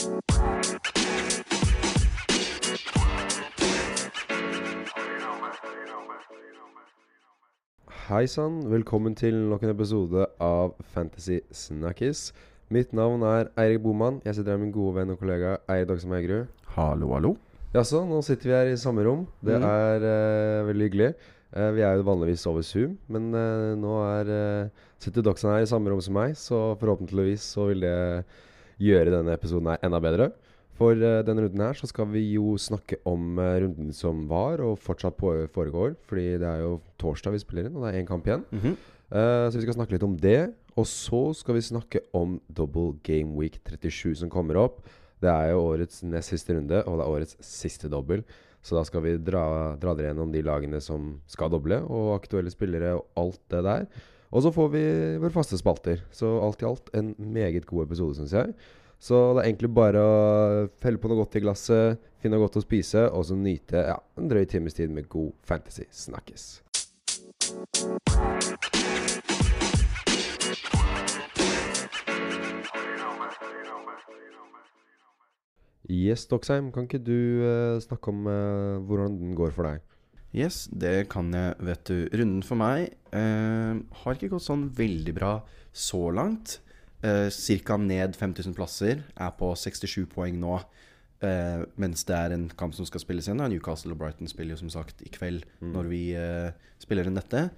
Hei sann, velkommen til nok en episode av Fantasy Snackis. Mitt navn er Eirik Boman. Jeg sitter her med min gode venn og kollega Eirik Dagsem Eigerud. Hallo, hallo. Jaså, nå sitter vi her i samme rom. Det mm. er uh, veldig hyggelig. Uh, vi er jo vanligvis over Zoom, men uh, nå er, sitter Doxen her i samme rom som meg, så forhåpentligvis så vil det gjøre denne episoden her enda bedre. For eh, denne runden her så skal vi jo snakke om eh, runden som var, og fortsatt på, foregår. Fordi det er jo torsdag vi spiller inn, og det er én kamp igjen. Mm -hmm. uh, så vi skal snakke litt om det. Og så skal vi snakke om Double Game Week 37 som kommer opp. Det er jo årets nest siste runde, og det er årets siste dobbel. Så da skal vi dra, dra dere gjennom de lagene som skal doble, og aktuelle spillere og alt det der. Og så får vi våre faste spalter. Så alt i alt en meget god episode, syns jeg. Så det er egentlig bare å felle på noe godt i glasset, finne noe godt å spise, og så nyte ja, en drøy times tid med god fantasy. Snakkes. Yes, Doxheim, kan ikke du uh, snakke om uh, hvordan den går for deg? Yes, det kan jeg, vet du. Runden for meg eh, har ikke gått sånn veldig bra så langt. Eh, Cirka ned 5000 plasser. Er på 67 poeng nå. Eh, mens det er en kamp som skal spilles igjen. da. Newcastle og Brighton spiller jo som sagt i kveld når vi eh, spiller inn dette.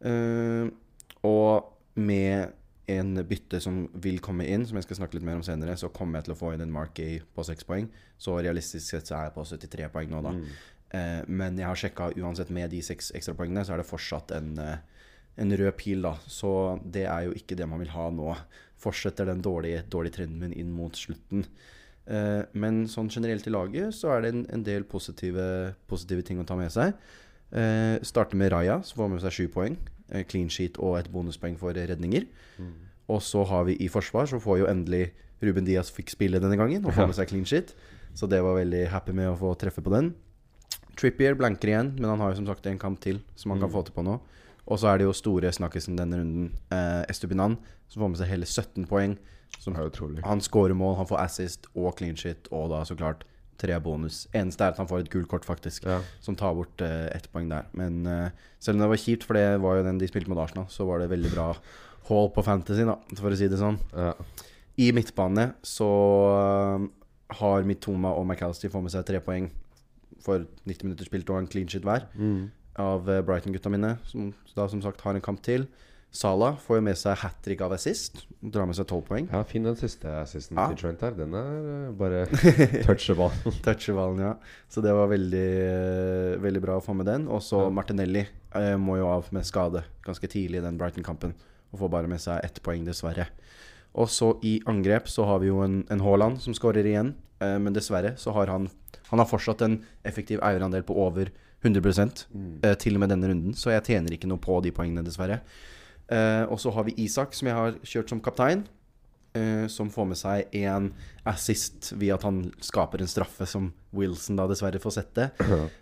Eh, og med en bytte som vil komme inn, som jeg skal snakke litt mer om senere, så kommer jeg til å få inn en Mark Gay på 6 poeng. Så realistisk sett så er jeg på 73 poeng nå, da. Eh, men jeg har sjekka uansett med de seks ekstrapoengene, så er det fortsatt en, eh, en rød pil, da. Så det er jo ikke det man vil ha nå. Fortsetter den dårlige, dårlige trenden min inn mot slutten. Eh, men sånn generelt i laget så er det en, en del positive, positive ting å ta med seg. Eh, starter med Raja, som får med seg sju poeng. Clean sheet og et bonuspoeng for redninger. Og så har vi i forsvar, så får jo endelig Ruben Diaz fikk spille denne gangen og får med seg clean sheet. Så det var veldig happy med å få treffe på den. Trippier blanker igjen, men han har jo som sagt en kamp til som han kan få til på nå. Og så er det jo store snakkisen denne runden, eh, Estupinan, som får med seg hele 17 poeng. Som er utrolig. han scorer mål, han får assist og clean shit, og da så klart tre bonus. Eneste er at han får et gult kort, faktisk, Ja. som tar bort eh, ett poeng der. Men eh, selv om det var kjipt, for det var jo den de spilte mot Arsenal, så var det veldig bra haul på fantasy, da, for å si det sånn. Ja. I midtbane så eh, har Mitoma og McAllister fått med seg tre poeng for 90 minutter spilt og en clean shit hver Mm. av eh, Brighton-gutta mine, som da som sagt har en kamp til. Salah får jo med seg hat trick av assist, drar med seg 12 poeng. ja, fin den siste assisten Ja. til Trent her. Den er eh, bare toucher ballen. Toucher ballen, ja. Så det var veldig, eh, veldig bra å få med den. Og så Ja. Martinelli eh, må jo av med skade ganske tidlig i den Brighton-kampen. Og får bare med seg ett poeng, dessverre. Og så i angrep så har vi jo en, en Haaland som skårer igjen. Eh, men dessverre så har han Han har fortsatt en effektiv eierandel på over 100 eh, til og med denne runden. Så jeg tjener ikke noe på de poengene, dessverre. Eh, og så har vi Isak, som jeg har kjørt som kaptein. eh, som får med seg en assist via at han skaper en straffe som Wilson da dessverre får sette.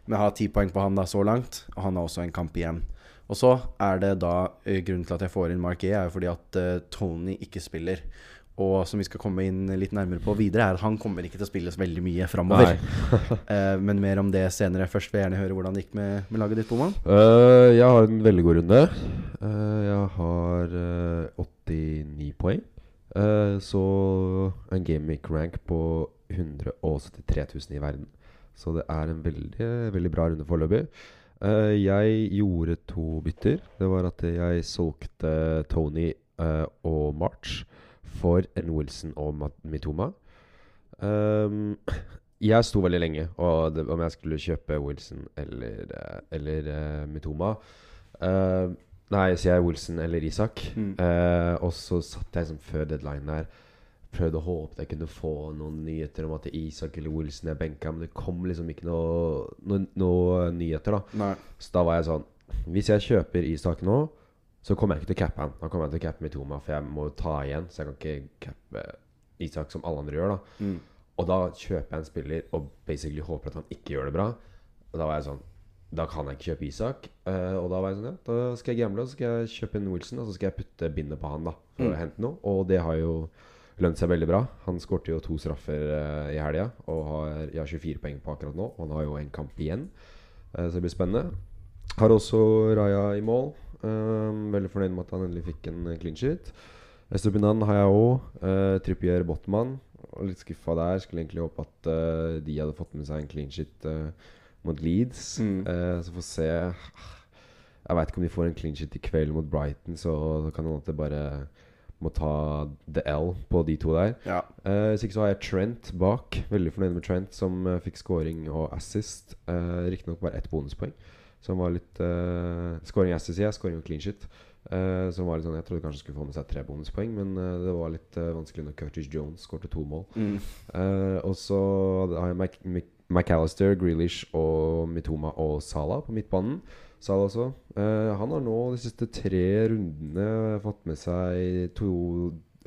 Men jeg har ti poeng på han da så langt, og han har også en kamp igjen. Og så er det da eh, Grunnen til at jeg får inn Mark E, er jo fordi at eh, Tony ikke spiller. Og som vi skal komme inn litt nærmere på videre, er at han kommer ikke til å spille så veldig mye framover. eh, men mer om det senere. Først vil jeg gjerne høre hvordan det gikk med, med laget ditt, Boman. Uh, jeg har en veldig god runde. Uh, jeg har eh, 89 poeng. Så en gamic rank på 173 000 i verden. Så det er en veldig, veldig bra runde foreløpig. Jeg gjorde to bytter. Det var at jeg solgte Tony og March for en Wilson og Mitoma. Um, jeg sto veldig lenge og det, om jeg skulle kjøpe Wilson eller, eh, eller uh, Mitoma. Uh, nei, sier jeg Wilson eller Isak. Mm. Uh, og så satt jeg liksom før deadline der Prøvde å håpe jeg kunne få noen nyheter om at Isak eller Wilson er benka, men det kom liksom ikke noe, noe, noe nyheter, da. Nei. Så da var jeg sånn Hvis jeg kjøper Isak nå, så kommer jeg ikke til å cappe han. Da kommer jeg til å cappe Mitoma, for jeg må ta igjen. Så jeg kan ikke cappe Isak som alle andre gjør, da. Mm. Og da kjøper jeg en spiller og basically håper at han ikke gjør det bra. Og da var jeg sånn Da kan jeg ikke kjøpe Isak. Uh, og da var jeg sånn Ja, da skal jeg gamble, og så skal jeg kjøpe en Wilson, og så skal jeg putte bindet på han, da. For Mm. å hente noe. Og det har jo lønt seg veldig bra. Han skårte jo to straffer uh, i helga og har, jeg har 24 poeng på akkurat nå. Og han har jo en kamp igjen, uh, så det blir spennende. Har også Raja i mål. Eh, veldig fornøyd med at han endelig fikk en eh, clean sheet. Estupinan har jeg òg. Uh, Trippier Botman. Litt skuffa der. Skulle egentlig håpe at uh, de hadde fått med seg en clean sheet uh, mot Leeds. Mm. Eh, så får vi se. Jeg veit ikke om de får en clean sheet i kveld mot Brighton, så det kan hende at det bare må ta the L på de to der. Ja. Eh, Hvis ikke så har jeg Trent bak. Veldig fornøyd med Trent, som eh, fikk scoring og assist. Uh, Riktignok bare ett bonuspoeng. Som var litt uh, Scoring assist, sier jeg. Scoring og clean shit. Uh, som var litt sånn Jeg trodde kanskje skulle få med seg tre bonuspoeng, men uh, det var litt uh, vanskelig når Curtis Jones skårte to mål. Mm. Eh, og så har jeg Mac Mac McAllister, Grealish og Mitoma og Salah på midtbanen. Salah også. Eh, han har nå de siste tre rundene fått med seg to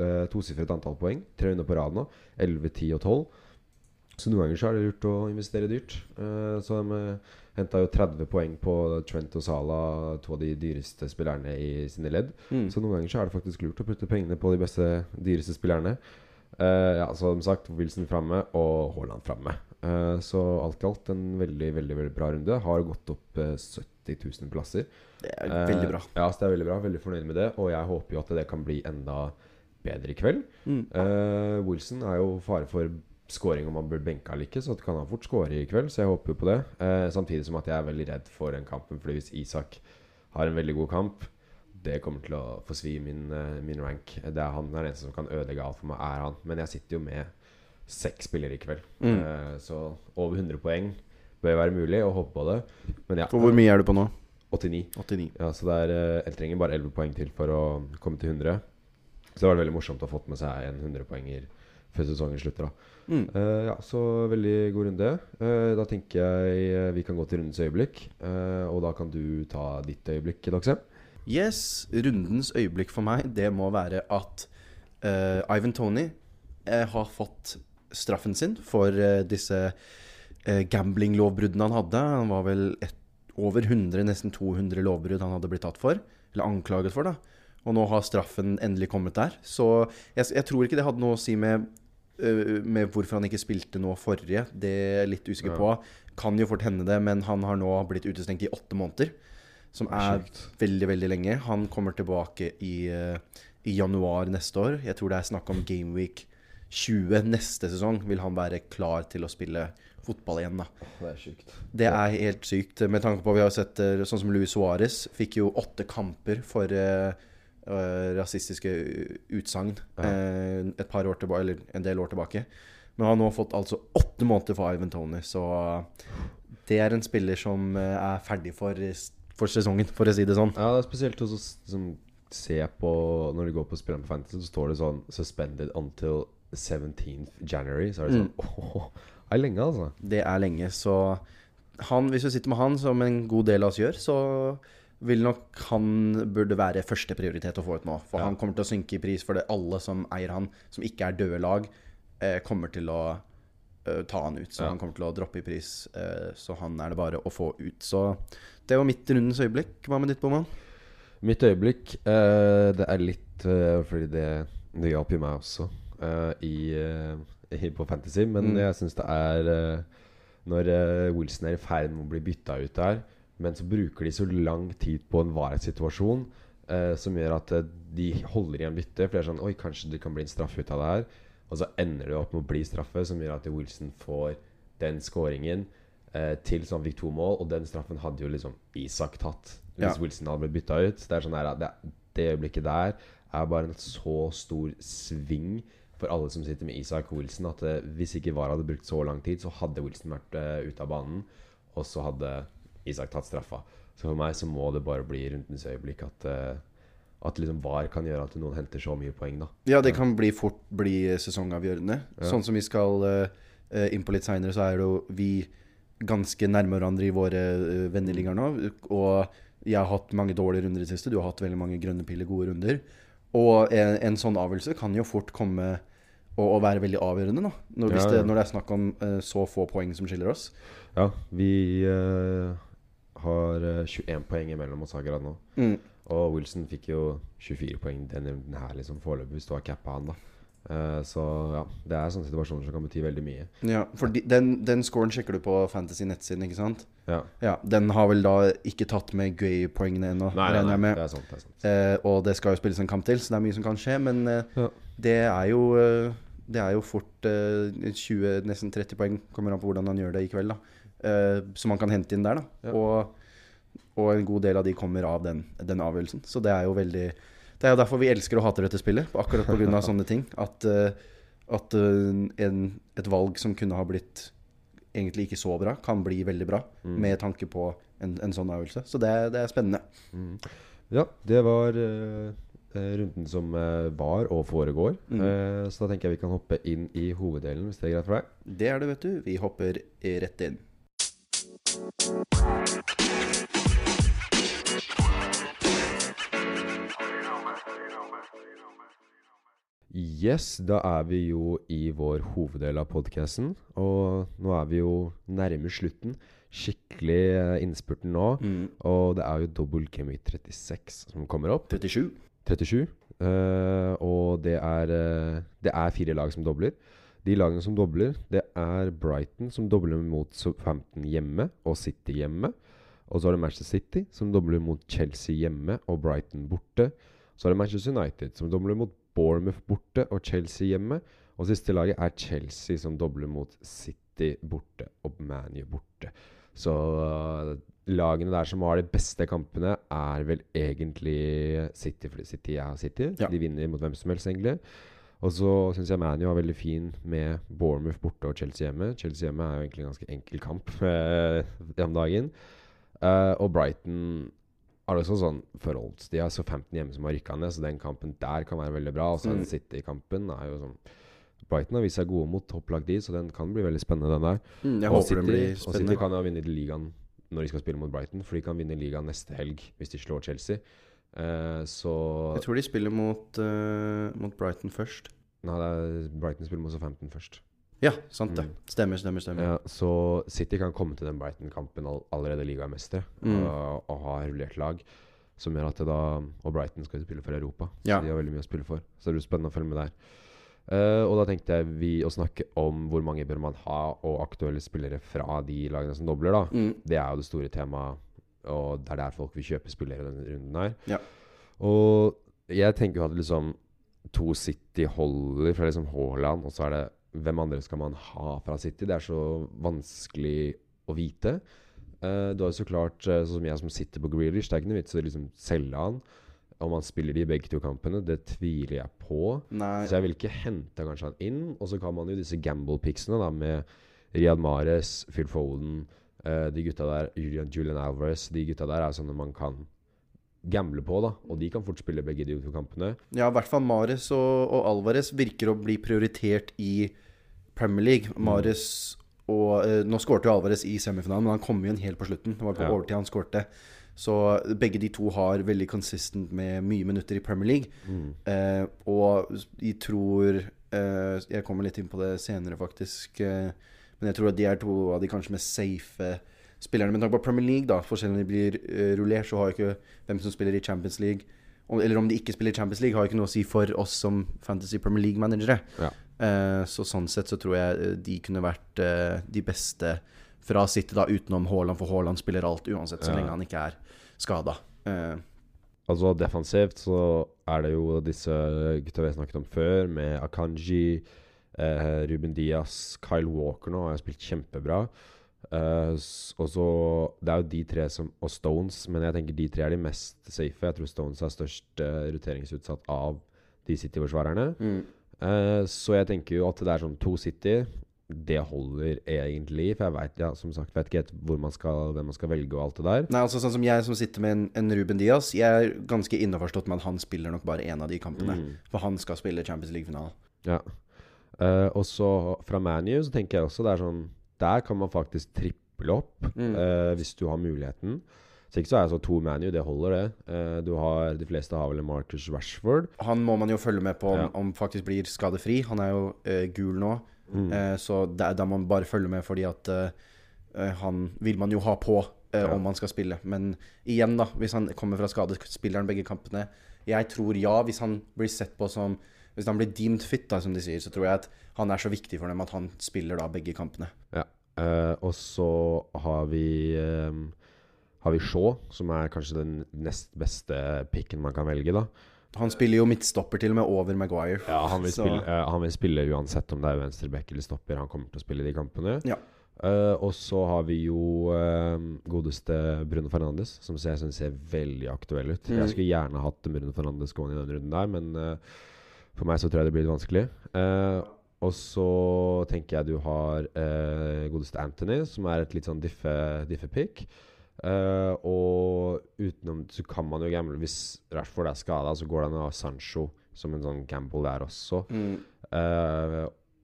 uh, tosifret antall poeng. Tre runder på rad nå. 11, 10 og 12. Så noen ganger så er det lurt å investere dyrt. Eh, så de henta jo 30 poeng på Trent og Sala, to av de dyreste spillerne i sine ledd. Mm. Så noen ganger så er det faktisk lurt å putte pengene på de beste, dyreste spillerne. Uh, ja, som sagt, Wilson framme og Haaland framme. Uh, så alt i alt en veldig veldig, veldig bra runde. Har gått opp uh, 70 000 plasser. Det er veldig bra. Eh, ja, så det er veldig bra. Veldig fornøyd med det. Og jeg håper jo at det kan bli enda bedre i kveld. Mm. Wilson er jo fare for scoring om han burde benke eller ikke, så kan han fort score i kveld. Så jeg håper jo på det. Eh, samtidig som at jeg er veldig redd for den kampen, Fordi hvis Isak har en veldig god kamp, det kommer til å forsvi min, eh, min rank. Det er han den som kan ødelegge alt for meg, er han. Men jeg sitter jo med seks spillere i kveld. Mm. Eh, så over 100 poeng bør være mulig, og håpe på det. Men ja, For hvor mye er du på nå? 89. 89. Ja, så det er, eh, jeg trenger bare 11 poeng til for å komme til 100. Så det var veldig morsomt å ha fått med seg en 100-poenger før sesongen slutter. da Mm. Uh, Ja, Så veldig god runde. Uh, da tenker jeg eh, vi kan gå til rundens øyeblikk. Uh, og da kan du ta ditt øyeblikk, Dagsem. Yes, rundens øyeblikk for meg, det må være at Ivan Tony har fått straffen sin for disse gambling-lovbruddene han hadde. Han var vel et, over 100, nesten 200 lovbrudd han hadde blitt tatt for. Eller anklaget for, da. Og nå har straffen endelig kommet der. Så jeg, jeg tror ikke det hadde noe å si med, med hvorfor han ikke spilte nå forrige. Det er jeg litt usikker Ja. på. Kan jo fort hende det, men han har nå blitt utestengt i åtte måneder. Som er Sjukt. veldig, veldig lenge. Han kommer tilbake i, øh, i januar neste år. Jeg tror det er snakk om Gameweek 20 neste sesong. Vil han være klar til å spille fotball igjen, da. Det er sykt. Det er helt sykt. Med tanke på vi har sett eh, sånn som Luis Suárez fikk jo åtte kamper for eh, eh, rasistiske u- utsagn Ja. eh, et par år tilbake, eller en del år tilbake. Men han har nå fått altså åtte måneder for Ivan Tony, så det er en spiller som eh, er ferdig for, for sesongen, for å si det sånn. Ja, det er spesielt å så- som se på Når du går på spilleren på Fantasy, så står det sånn 'Suspended until 17th January'. Så er det sånn Åh, det er lenge, altså. Det er lenge, så han, hvis du sitter med han, som en god del av oss gjør, så vil nok han burde være første prioritet å få ut nå. For Ja. han kommer til å synke i pris fordi alle som eier han, som ikke er døde lag, eh, kommer til å eh, ta han ut. Så Ja. han kommer til å droppe i pris. Eh, så han er det bare å få ut. Så det var mitt rundens øyeblikk. Hva med ditt, Boman? Mitt øyeblikk eh, Det er litt eh, fordi det, det hjalp jo meg også eh, i, i, på Fantasy. Men Mm. jeg syns det er Når Wilson er i ferd med å bli bytta ut der, men så bruker de så lang tid på en varighetssituasjon eh, som gjør at eh, de holder igjen byttet. For det er sånn Oi, kanskje det kan bli en straffe ut av det her. Og så ender det opp med å bli straffe, som gjør at Wilson får den skåringen eh, til så han fikk to mål. Og den straffen hadde jo liksom Isak tatt hvis Ja. Wilson hadde blitt bytta ut. Det er sånn her, det, det øyeblikket der er bare en så stor sving for alle som sitter med Isak og Wilson, at eh, hvis ikke VAR hadde brukt så lang tid, så hadde Wilson vært eh, ute av banen, og så hadde Isak tatt straffa. Så for meg så må det bare bli rundens øyeblikk at eh, At liksom VAR kan gjøre at noen henter så mye poeng, da. Ja, det kan bli fort bli sesongavgjørende. Ja. Sånn som vi skal uh, inn på litt seinere, så er jo vi ganske nærme hverandre i våre uh, venneligaer nå. Og jeg har hatt mange dårlige runder i det siste. Du har hatt veldig mange grønne piller, gode runder. Og en, en sånn avgjørelse kan jo fort komme og, og være veldig avgjørende, da. Når, hvis Ja, det, når det er snakk om uh, så få poeng som skiller oss. Ja, vi eh, har eh, 21 poeng imellom oss akkurat nå. Mm. Og Wilson fikk jo 24 poeng denne runden her, liksom foreløpig, hvis du har cappa han, da. Uh, så ja, det er sånne situasjoner som kan bety veldig mye. Ja, for de, den, den scoren sjekker du på Fantasy nettsiden, ikke sant? Ja. Ja, Den har vel da ikke tatt med Gray-poengene ennå, regner jeg med. det er sant. Det er sant. Uh, og det skal jo spilles en kamp til, så det er mye som kan skje. Men uh, Ja. det er jo eh, Det er jo fort eh, 20, nesten 30 poeng, kommer an på hvordan han gjør det i kveld, da. Eh, som man kan hente inn der. Ja. Og, og en god del av de kommer av den, den avgjørelsen. Så det er jo veldig Det er jo derfor vi elsker og hater dette spillet, akkurat pga. sånne ting. At, eh, at eh, en, et valg som kunne ha blitt egentlig ikke så bra, kan bli veldig bra. Mm. Med tanke på en, en sånn øvelse. Så det, det er spennende. Mm. Ja, det var eh, runden som var og foregår. Mm. Uh, så da tenker jeg vi kan hoppe inn i hoveddelen, hvis det er greit for deg. Det er det, vet du. Vi hopper rett inn. Yes, da er vi jo i vår hoveddel av podcasten. Og nå er vi jo nærme slutten. Skikkelig eh, innspurten nå. Mm. Og det er jo Double Game 36 som kommer opp. 37. 37. Uh, og det er, uh, det er fire lag som dobler. De lagene som dobler, det er Brighton som dobler mot Southampton hjemme og City hjemme. Og så er det Manchester City som dobler mot Chelsea hjemme og Brighton borte. Så er det Manchester United som dobler mot Bournemouth borte og Chelsea hjemme. Og siste laget er Chelsea som dobler mot City borte og ManU borte. Så øh, lagene der som har de beste kampene, er vel egentlig City, fordi City er City. Ja. De vinner mot hvem som helst, egentlig. Og så syns jeg ManU var veldig fin med Bournemouth borte og Chelsea hjemme. Chelsea hjemme er jo egentlig en ganske enkel kamp den om dagen. Uh, og Brighton har også sånn forholds De har så 15 hjemme som har rykka ned, så den kampen der kan være veldig bra. Og så Mm. City-kampen er jo sånn Brighton har vist seg gode mot topplag, de, så den kan bli veldig spennende, den der. Mm, jeg og håper City, den blir spennende. Og City kan jo vinne ligaen når de skal spille mot Brighton, for de kan vinne ligaen neste helg hvis de slår Chelsea. Eh, så Jeg tror de spiller mot, uh, mot Brighton først. Nei, det Brighton spiller mot Southampton først. Ja, sant det. Mm. Stemmer, stemmer, stemmer. Ja, så City kan komme til den Brighton-kampen all, allerede ligamestere Mm. og, og ha rullert lag. Som gjør at det da Og Brighton skal spille for Europa, Ja. så de har veldig mye å spille for. Så det blir spennende å følge med der. Uh, og da tenkte jeg vi å snakke om hvor mange bør man ha, og aktuelle spillere fra de lagene som dobler. da Mm. Det er jo det store temaet, og det er der folk vil kjøpe spillere denne runden her. Ja. Og jeg tenker jo at liksom to City holder fra liksom Haaland, og så er det hvem andre skal man ha fra City? Det er så vanskelig å vite. Uh, du har jo så klart eh, sånn som jeg som sitter på Grealish, det er ikke noe vits i å liksom selge han. Om han spiller de begge to kampene, det tviler jeg på. Nei, Så jeg vil ikke hente kanskje han inn. Og så kan man jo disse gamble-picksene med Riyad Mahrez, Phil Foden, eh, de gutta der, Julian, Julian Alvarez De gutta der er sånne man kan gamble på, da. Og de kan fort spille begge de to kampene. ja, i hvert fall Mares og, og Alvarez virker å bli prioritert i Premier League. Mm. Mares og eh, Nå skårte jo Alvarez i semifinalen, men han kom inn helt på slutten. Det var på Ja. overtid han skårte. Så begge de to har veldig consistent med mye minutter i Premier League. Mm. Eh, og de tror eh, Jeg kommer litt inn på det senere, faktisk. Eh, men jeg tror at de er to av de kanskje mest safe spillerne. Med tanke på Premier League, da, for selv om de blir uh, rullert, så har jo ikke hvem som spiller i Champions League om, Eller om de ikke spiller i Champions League, har jo ikke noe å si for oss som Fantasy Premier League-managere. Ja. Uh, så sånn sett så tror jeg eh, de kunne vært uh, de beste fra City, da, utenom Haaland, for Haaland spiller alt uansett, så Ja. lenge han ikke er skada. Eh, Altså defensivt så er det jo disse gutta vi har snakket om før, med Akanji, eh, Ruben Diaz, Kyle Walker nå har spilt kjempebra. Eh, og så Det er jo de tre som Og Stones, men jeg tenker de tre er de mest safe. Jeg tror Stones er størst eh, roteringsutsatt av de City-forsvarerne. mm. Eh, så jeg tenker jo at det er sånn to City Det holder egentlig. For jeg vet, ja, som sagt, vet ikke hvor man skal, hvem man skal velge og alt det der. Nei, altså sånn som jeg som sitter med en, en Ruben Diaz, jeg er ganske innforstått med at han spiller nok bare én av de kampene. Mm. For han skal spille Champions League-finalen. Ja. Eh, og så fra ManU så tenker jeg også det er sånn Der kan man faktisk triple opp Mm. uh, hvis du har muligheten. Så ikke så er jeg så to ManU, det holder det. Uh, du har, De fleste har vel en Marcus Rashford. Han må man jo følge med på om, Ja. om faktisk blir skadefri. Han er jo gul nå, Mm. så da da må man bare følge med fordi at han vil man jo ha på Ja. om han skal spille. Men igjen, da, hvis han kommer fra skade, spiller han begge kampene. Jeg tror ja, hvis han blir sett på som Hvis han blir deemed fit, da, som de sier, så tror jeg at han er så viktig for dem at han spiller da begge kampene. Ja. Uh, og så har vi um, Har vi Shaw, som er kanskje den nest beste picken man kan velge, da. Han spiller jo midtstopper til og med over Maguire. Ja, han vil, spille, uh, han vil spille uansett om det er venstreback eller stopper. Han kommer til å spille de kampene. Ja. Eh, og så har vi jo uh, godeste Bruno Fernandes, som jeg syns ser veldig aktuell ut. Mm. Jeg skulle gjerne hatt Bruno Fernandes gående i den runden der, men uh, for meg så tror jeg det blir litt vanskelig. Eh, og så tenker jeg du har godeste Anthony, som er et litt sånn diffe- diffe-pick. Eh, og utenom så kan man jo gamble Hvis Rashford er skada, så går det an å ha Sancho som en sånn gamble der også. Mm.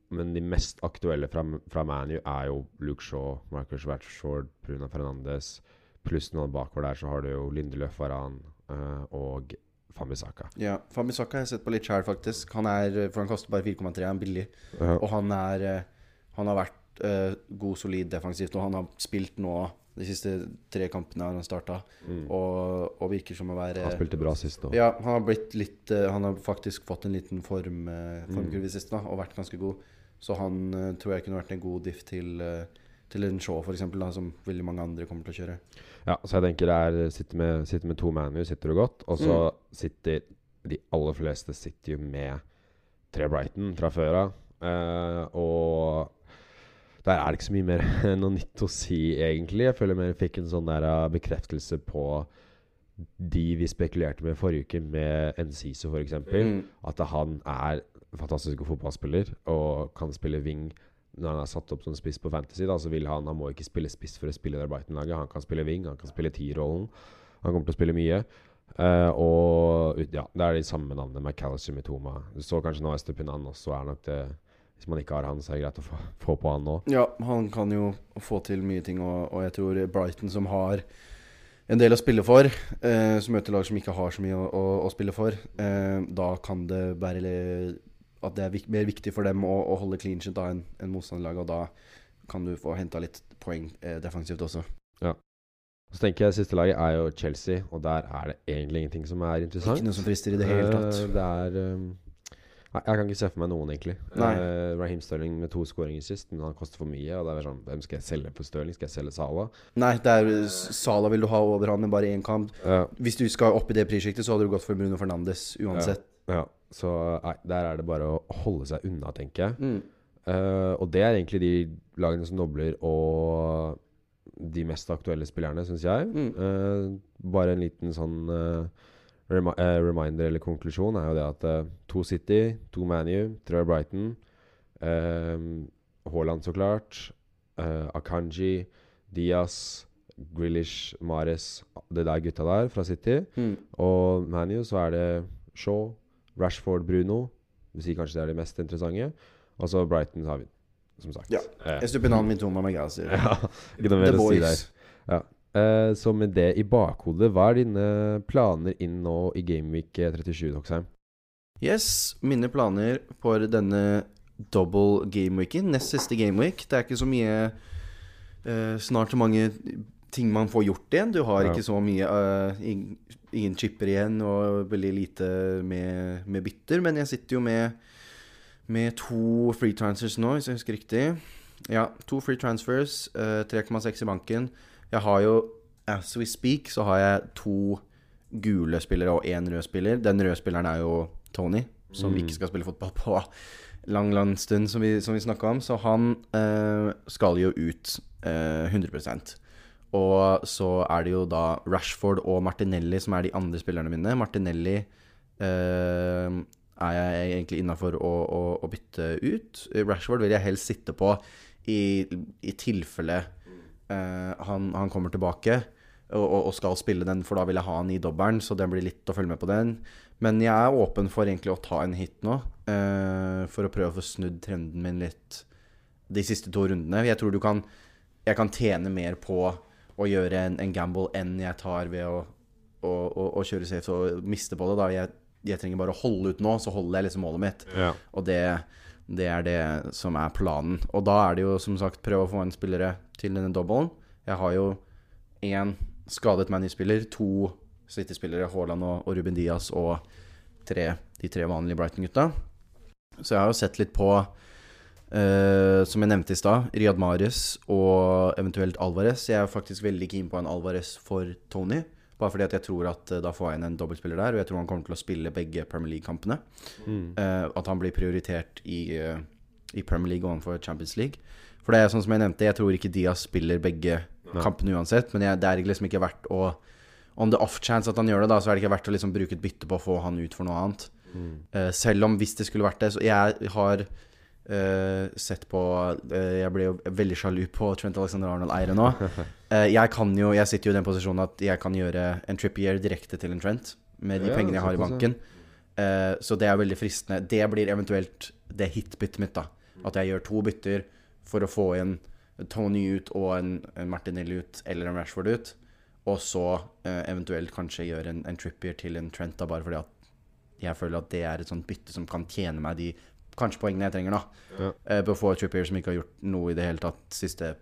Eh, men de mest aktuelle fra, fra ManU er jo Luke Shaw, Marcus Rashford, Bruno Fernandes. Pluss noen bakover der så har du jo Lindeløf Varan uh, og Fambisaka. Ja, Fambisaka har jeg sett på litt sjæl, faktisk. Han er, For han koster bare 4,3, han er billig. Ja. Og han er eh, Han har vært uh, god, solid defensivt, og han har spilt nå de siste tre kampene han har starta, Mm. og, og virker som å være Han spilte bra sist òg. Ja, han har blitt litt eh, Han har faktisk fått en liten form, formkurve Mm. sist siste, da, og vært ganske god. Så han eh, tror jeg kunne vært en god diff til, eh, til en show, for da, som veldig mange andre kommer til å kjøre. Ja, så jeg tenker det er Sitter med, sitter med to ManU, sitter du godt. Og så Mm. sitter de aller fleste sitter jo med tre Brighton fra før av. Eh, og der er det ikke så mye mer noe nytt å si, egentlig. Jeg føler mer jeg fikk en sånn der eh, bekreftelse på de vi spekulerte med forrige uke, med Enciso f.eks. Mm. At han er fantastisk god fotballspiller og kan spille wing når han er satt opp som spiss på Fantasy. Da, så vil han Han må ikke spille spiss for å spille der Brighton-laget. Han kan spille wing, han kan spille T-rollen. Han kommer til å spille mye. Uh, og ja, det er de samme navnene. McAllister, Mitoma. Du så kanskje nå Estepinan også, er nok det Hvis man ikke har han, så er det greit å få, få på han nå. Ja, han kan jo få til mye ting, og, og jeg tror Brighton, som har en del å spille for, eh, som møter lag som ikke har så mye å, å, å spille for, eh, da kan det være at det er vik mer viktig for dem å, å holde clean shit enn en, motstanderlag, og da kan du få henta litt poeng eh, defensivt også. Ja. Så tenker jeg Siste laget er jo Chelsea, og der er det egentlig ingenting som er interessant. Ikke noe som frister i det hele tatt. Eh, det er Nei, Jeg kan ikke se for meg noen, egentlig. Nei. Uh, Raheem Sterling med to skåringer sist, men han koster for mye. Og det er sånn Hvem skal jeg selge for Sterling? Skal jeg selge Salah? Nei, er Sala vil du ha over han med bare én kamp. Ja, Hvis du skal opp i det prissjiktet, så hadde du gått for Bruno Fernandes uansett. ja. Så nei, der er det bare å holde seg unna, tenker jeg. Mm. Uh, og det er egentlig de lagene som dobler, og de mest aktuelle spillerne, syns jeg. Mm. Uh, bare en liten sånn eh, remi eh, reminder eller konklusjon er jo det at eh, to City, to ManU, tre Brighton, eh, Haaland så klart, eh, Akanji, Diaz, Grealish, Mares, det der gutta der fra City. Mm. Og ManU så er det Shaw, Rashford, Bruno. Vi sier kanskje det er de mest interessante. Og så Brighton har vi, som sagt. Ja. Eh, Estupinan Mitoma Magasi. ja, ikke noe mer The å si der. Boys. Eh, så med det i bakhodet, hva er dine planer inn nå i Gameweek 37, Doxheim? Yes, mine planer for denne double gameweeken, nest siste gameweek. Det er ikke så mye uh, Snart så mange ting man får gjort igjen. Du har Ja. ikke så mye uh, ing- Ingen chipper igjen og veldig lite med, med bytter. Men jeg sitter jo med Med to free transfers nå, hvis jeg husker riktig. Ja, to free transfers, eh, 3,6 i banken. Jeg har jo As we speak så har jeg to gule spillere og én rød spiller. Den røde spilleren er jo Tony, som Mm. ikke skal spille fotball på lang, lang stund, som vi, som vi snakka om. Så han eh, skal jo ut eh, 100% Og så er det jo da Rashford og Martinelli som er de andre spillerne mine. Martinelli eh, er jeg egentlig innafor å, å, å bytte ut. Rashford vil jeg helst sitte på i, i tilfelle han, han kommer tilbake og, og, skal spille den, for da vil jeg ha han i dobbelen, så det blir litt å følge med på den. Men jeg er åpen for egentlig å ta en hit nå, eh, for å prøve å få snudd trenden min litt de siste to rundene. Jeg tror du kan Jeg kan tjene mer på å gjøre en, en gamble enn jeg tar ved å, å, å, å kjøre safe og miste på det. Da. Jeg, jeg trenger bare å holde ut nå, så holder jeg liksom målet mitt. Ja. Og det, det er det som er planen. Og da er det jo som sagt prøve å få en spillere til denne dobbelen. Jeg har jo én skadet Manny-spiller, to City-spillere, Haaland og, Ruben Diaz, og tre, de tre vanlige Brighton-gutta. Så jeg har jo sett litt på, uh, som jeg nevnte i stad, Riyad Mahrez og eventuelt Alvarez. Jeg er faktisk veldig keen på en Alvarez for Tony. Bare fordi at jeg tror at eh, da får jeg inn en dobbeltspiller der, og jeg tror han kommer til å spille begge Premier League-kampene. Eh, at han blir prioritert i, uh, i Premier League overfor Champions League. For det er sånn som jeg nevnte, jeg tror ikke Diaz spiller begge kampene uansett, men jeg, det er liksom ikke verdt å On the off chance at han gjør det, da, så er det ikke verdt å liksom bruke et bytte på å få han ut for noe annet. Eh, selv om hvis det skulle vært det Så jeg har Uh, sett på uh, Jeg ble jo veldig sjalu på Trent Alexander Arnold-eiere nå. Uh, jeg kan jo Jeg sitter jo i den posisjonen at jeg kan gjøre en Trippier direkte til en Trent med de Ja, pengene jeg har i banken. Så det er veldig fristende. Det blir eventuelt det hit-byttet mitt, da. At jeg gjør to bytter for å få inn Tony ut og en, en Martinelli ut, eller en Rashford ut. Og så eh, eventuelt kanskje gjøre en, en Trippier til en Trent, da, bare fordi at jeg føler at det er et sånt bytte som kan tjene meg de kanskje poengene jeg trenger, da. Ja. Eh, på å få Trippier som ikke har gjort noe i det hele tatt siste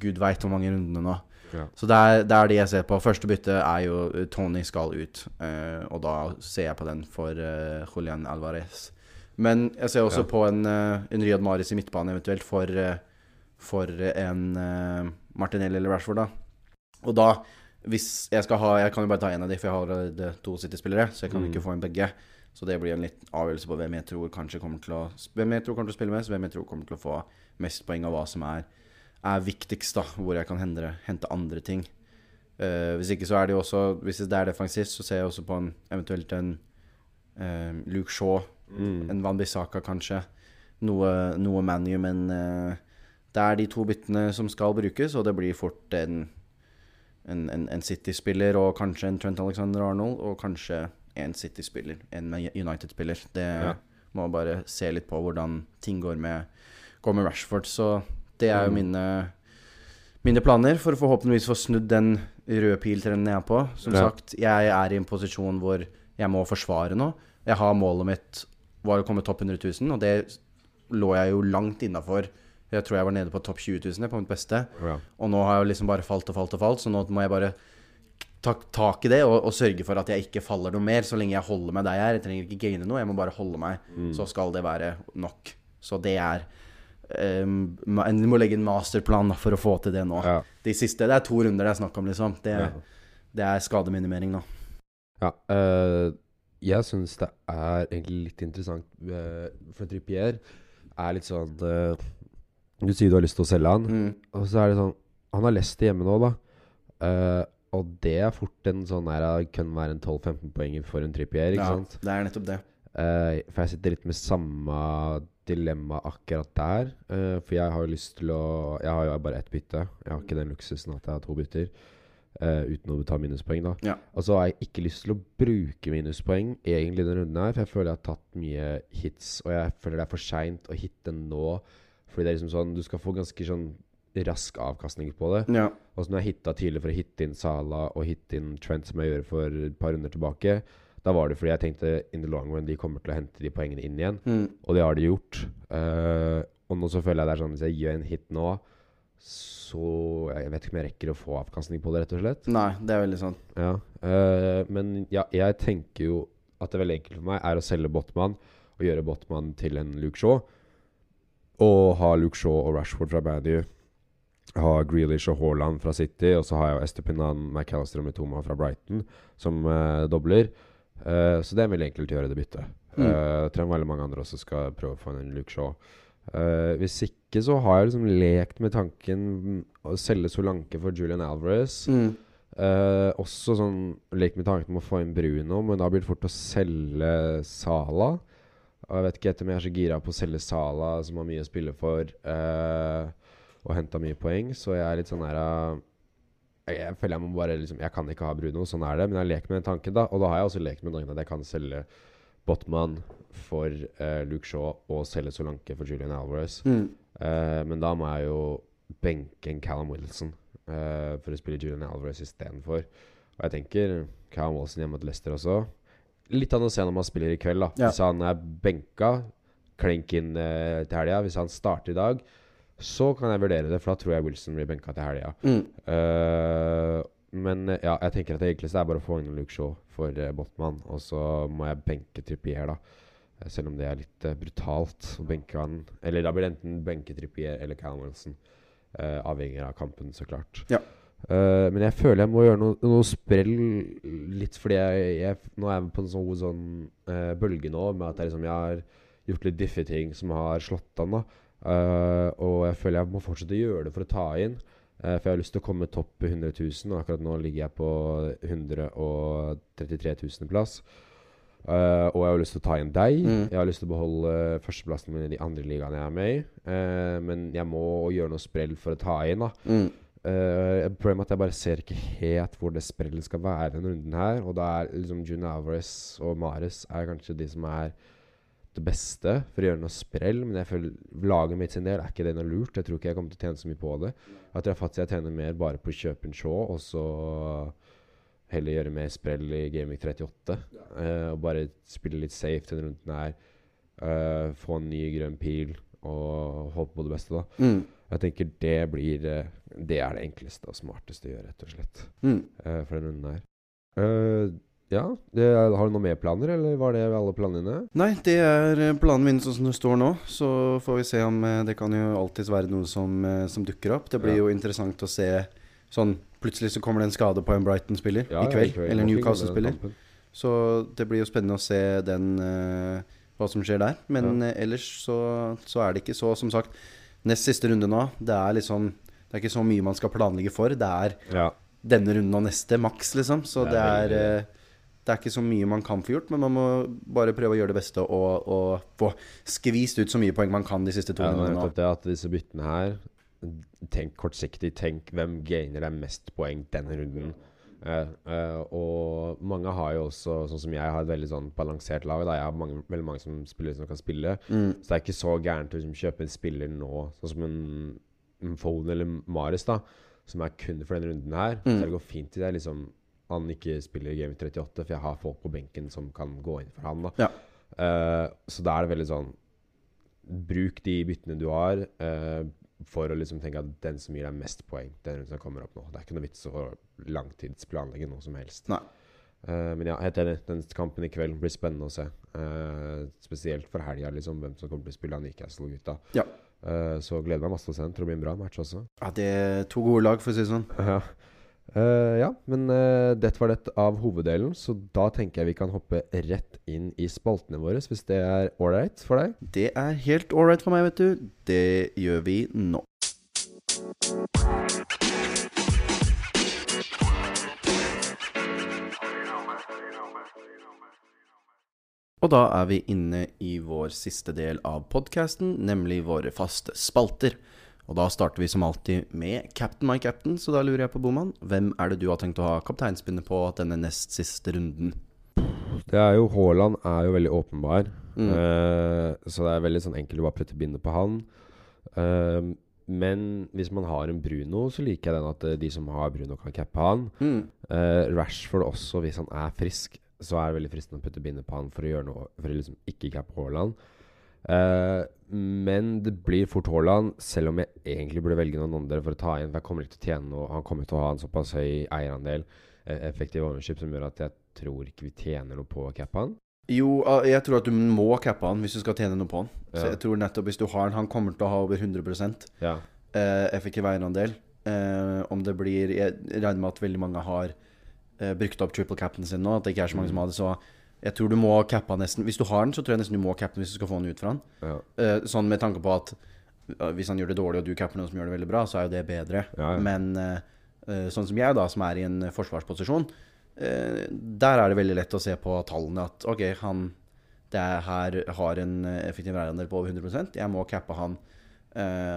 Gud veit hvor mange rundene nå. Ja. Så det er, det er de jeg ser på. Første bytte er jo Tony skal ut, eh, og da ser jeg på den for eh, Julian Alvarez. Men jeg ser også Ja. på en, eh, en Riyad Maris i midtbane eventuelt for, eh, for en eh, Martinelli eller Rashford, da. Og da, hvis jeg skal ha Jeg kan jo bare ta én av de, for jeg har allerede to City-spillere, så jeg kan Mm. ikke få inn begge. Så det blir en litt avgjørelse på hvem jeg tror kanskje kommer til å Hvem jeg tror kommer til å spille mest, hvem jeg tror kommer til å få mest poeng, og hva som er, er viktigst, da. Hvor jeg kan hente, hente andre ting. Uh, hvis ikke så er det jo også Hvis det er defensivt, så ser jeg også på en eventuelt en uh, Luke Shaw, Mm. en Van Bissaka kanskje. Noe, noe ManU, men uh, det er de to byttene som skal brukes, og det blir fort en, en, en, en City-spiller og kanskje en Trent Alexander Arnold, og kanskje en City-spiller, en United-spiller. Det Ja. må bare se litt på hvordan ting går med, går med Rashford. Så det er jo Mm. mine, mine planer for å forhåpentligvis få snudd den røde piltrenden jeg er på. Som Ja. sagt, jeg er i en posisjon hvor jeg må forsvare nå. Jeg har målet mitt var å komme topp 100 000, og det lå jeg jo langt innafor. Jeg tror jeg var nede på topp 20 000 på mitt beste. Ja. Og nå har jeg liksom bare falt og falt og falt, så nå må jeg bare ta tak i det og, og sørge for at jeg ikke faller noe mer, så lenge jeg holder meg der jeg er. Jeg trenger ikke gaine noe, jeg må bare holde meg. Så skal det være nok. Så det er um, Du må legge en masterplan for å få til det nå. Ja. De siste, Det er to runder det er snakk om, liksom. Det, Ja. det er skademinimering nå. Ja, eh, jeg syns det er egentlig litt interessant eh, For Trippier er litt sånn eh, Du sier du har lyst til å selge han, Mm. og så er det sånn Han har lest det hjemme nå, da. Uh, og det er fort en sånn her Kan være en 12-15 poenger for en Trippier, ikke Ja, sant? det er nettopp det. Uh, for jeg sitter litt med samme dilemma akkurat der. Uh, for jeg har jo lyst til å Jeg har jo bare ett bytte. Jeg har ikke den luksusen at jeg har to bytter. Eh, uten å ta minuspoeng, da. Ja. Og så har jeg ikke lyst til å bruke minuspoeng egentlig denne runden her, for jeg føler jeg har tatt mye hits, og jeg føler det er for seint å hitte nå. Fordi det er liksom sånn Du skal få ganske sånn rask avkastning på det. Ja. Og så når jeg hitta tidlig for å hitte inn Sala og hitte inn Trent, som jeg gjorde for et par runder tilbake, da var det fordi jeg tenkte in the long run de kommer til å hente de poengene inn igjen. Mm. Og det har de gjort. Uh, og nå så føler jeg det er sånn hvis jeg gjør en hit nå, så Jeg vet ikke om jeg rekker å få avkastning på det, rett og slett. Nei, det er veldig sånn. Ja. Uh, men ja, jeg tenker jo at det er veldig enkelt for meg er å selge Botman og gjøre Botman til en Luke Shaw. Og ha Luke Shaw og Rashford fra Bandy. Ha Grealish og Haaland fra City. Og så har jeg jo Estepinan, McAllister og Mitoma fra Brighton som uh, dobler. Uh, så det er veldig enkelt å gjøre det byttet. Mm. Uh, jeg tror veldig mange andre også skal prøve å få en Luke Shaw. Eh, hvis ikke så har jeg liksom lekt med tanken å selge Solanke for Julian Alvarez. Mm. Uh, også sånn lekt med tanken om å få inn Bruno, men da blir det fort å selge Sala. Og jeg vet ikke om jeg er så gira på å selge Sala, som har mye å spille for, uh, og henta mye poeng, så jeg er litt sånn her jeg, jeg føler jeg må bare liksom Jeg kan ikke ha Bruno, sånn er det, men jeg har lekt med den tanken, da. Og da har jeg også lekt med tanken at jeg kan selge Botman for uh, Luke Shaw og selge Solanke for Julian Alvarez. Mm. Uh, men da må jeg jo benke en Callum Wilson uh, for å spille Julian Alvarez istedenfor. Og jeg tenker Callum Wilson hjemme mot Leicester også. Litt an å se når man spiller i kveld, da. Ja. Hvis han er benka, klink inn til helga. Hvis han starter i dag, så kan jeg vurdere det, for da tror jeg Wilson blir benka til helga. Mm. Men eh, ja, jeg tenker at det enkleste er bare å få inn Luke Shaw for uh, Botman, og så må jeg benke Trippier, da. Eh, Selv om det er litt uh, brutalt å benke han. Eller da blir det enten benke Trippier eller Callum Wilson. Uh, avhengig av kampen, så klart. Ja. Uh, men jeg føler jeg må gjøre noe, noe sprell litt fordi jeg, jeg Nå er jeg på en sånn, sånn uh, bølge nå med at jeg, liksom, jeg har gjort litt diffe ting som har slått an. da Eh, og jeg føler jeg må fortsette å gjøre det for å ta inn. Eh, for jeg har lyst til å komme topp 100 000, og akkurat nå ligger jeg på 133 000 plass. Uh, og jeg har lyst til å ta inn deg. Mm. Jeg har lyst til å beholde førsteplassen min i de andre ligaene jeg er med i. Uh, men jeg må gjøre noe sprell for å ta inn. da Mm. Uh, problemet er at jeg bare ser ikke helt hvor det sprellet skal være denne runden her. Og da er liksom June Alvarez og Mares er kanskje de som er det beste for å gjøre noe sprell. Men jeg føler laget mitt sin del er ikke det noe lurt. Jeg tror ikke jeg kommer til å tjene så mye på det. Jeg tror faktisk jeg tjener mer bare på å kjøpe en show, og så heller gjøre mer sprell i Gaming 38. eh, og bare spille litt safe denne runden her. Uh, få en ny grønn pil og håpe på det beste, da. Mm. Jeg tenker det blir eh, Det er det enkleste og smarteste å gjøre, rett og slett. Mm. uh, for denne runden her. Eh, ja, det, har du noen mer planer, eller var det alle planene dine? Nei, det er planene mine sånn som det står nå. Så får vi se om eh, Det kan jo alltids være noe som, eh, som dukker opp. Det blir Ja. jo interessant å se sånn Plutselig så kommer det en skade på en Brighton-spiller Ja, i ja, i kveld. Eller Newcastle-spiller. Så det blir jo spennende å se den uh, hva som skjer der. Men uh, ellers så, så er det ikke så, som sagt Nest siste runde nå, det er liksom Det er ikke så mye man skal planlegge for. Det er Ja. denne runden og neste maks, liksom. Så Det det er er, veldig- eh, det er ikke så mye man kan få gjort, men man må bare prøve å gjøre det beste og, og få skvist ut så mye poeng man kan de siste to Ja, det rundene nå. det at disse byttene her Tenk kortsiktig. Tenk hvem gainer deg mest poeng denne runden. Uh, uh, og mange har jo også, sånn som jeg, har et veldig sånn balansert lag. Da. Jeg har mange, veldig mange som spiller som kan spille. Mm. Så det er ikke så gærent å liksom, kjøpe en spiller nå, sånn som en, en Foden eller Maris, da, som er kun for denne runden her. Mm. Så det går fint i det. Liksom, han ikke spiller Game 38, for jeg har folk på benken som kan gå inn for han. da Ja. Uh, Så da er det veldig sånn Bruk de byttene du har, uh, for å liksom tenke at den som gir deg mest poeng, den som kommer opp nå. Det er ikke noe vits å langtidsplanlegge noe som helst. Nei. Uh, men ja, helt enig. Den kampen i kveld blir spennende å se. Uh, spesielt for helga, liksom, hvem som kommer til å spille av Newcastle-gutta. Ja. Uh, så gleder jeg meg masse til å se den. Tror det blir en bra match også. Ja, det er to gode lag, for å si det sånn. Ja, Eh, ja men uh, dette var det av hoveddelen, så da tenker jeg vi kan hoppe rett inn i spaltene våre, hvis det er ålreit for deg. Det er helt ålreit for meg, vet du. Det gjør vi nå. Og da er vi inne i vår siste del av podkasten, nemlig våre faste spalter. Og da starter vi som alltid med Captain my captain, så da lurer jeg på, Boman, hvem er det du har tenkt å ha kapteinspinnet på denne nest siste runden? Det er jo Haaland er jo veldig åpenbar, Mm. uh, så det er veldig sånn enkelt å bare putte bindet på han. Uh, men hvis man har en Bruno, så liker jeg den at eh, de som har Bruno, kan cappe han. Mm. Uh, Rashford også, hvis han er frisk, så er det veldig fristende å putte bindet på han for å gjøre noe For å liksom ikke cappe Haaland. Eh, men det blir fort Haaland, selv om jeg egentlig burde velge noen andre for å ta inn. For jeg kommer ikke til å tjene noe. Han kommer til å ha en såpass høy eierandel, eh, effektiv ownership, som gjør at jeg tror ikke vi tjener noe på å cappe han. Jo, ah, jeg tror at du må cappe han hvis du skal tjene noe på han. Så Ja. jeg tror nettopp hvis du har han Han kommer til å ha over 100 Ja. eh, effektiv eierandel. Om det blir Jeg regner med at veldig mange har brukt opp triple capen sin nå. At det ikke er så mange som har det. Så jeg tror du må cappe han nesten. Hvis du har den, så tror jeg nesten du må cappe den hvis du skal få den ut fra han. Ja. Uh, sånn med tanke på at uh, hvis han gjør det dårlig, og du capper noen som gjør det veldig bra, så er jo det bedre. Ja, ja. Men uh, sånn som jeg, da, som er i en forsvarsposisjon, der er det veldig lett å se på tallene at OK, han det er her har en effektiv eierandel på over 100% Jeg må cappe han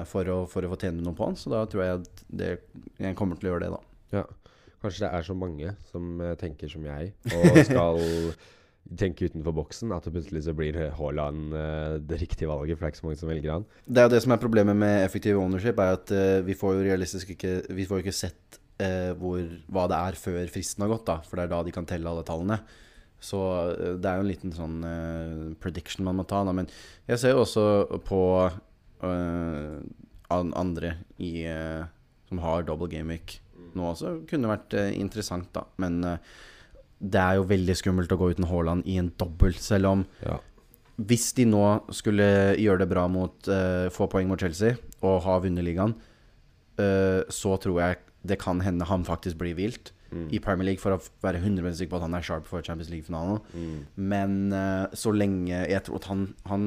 for, å, for å få tjene noe på han. Så da tror jeg at det, jeg kommer til å gjøre det, da. Ja. Kanskje det er så mange som tenker som jeg, og skal tenke utenfor boksen, at det plutselig så blir Haaland eh, det riktige valget, for det er ikke så mange som velger han. Det er jo det som er problemet med effektiv ownership, er at eh, vi får jo realistisk ikke Vi får ikke sett eh, hvor, hva det er før fristen har gått, da. For det er da de kan telle alle tallene. Så eh, det er jo en liten sånn eh, prediction man må ta. Da. Men jeg ser jo også på eh, an andre i, som har double game week nå også. Kunne vært interessant, da. Men det er jo veldig skummelt å gå uten Haaland i en dobbel, selv om Ja. hvis de nå skulle gjøre det bra mot uh, få poeng mot Chelsea og ha vunnet ligaen, uh, så tror jeg det kan hende han faktisk blir vilt i Premier League for å være 100 sikker på at han er sharp for Champions League-finalen. Men uh, så lenge Jeg tror at han, han,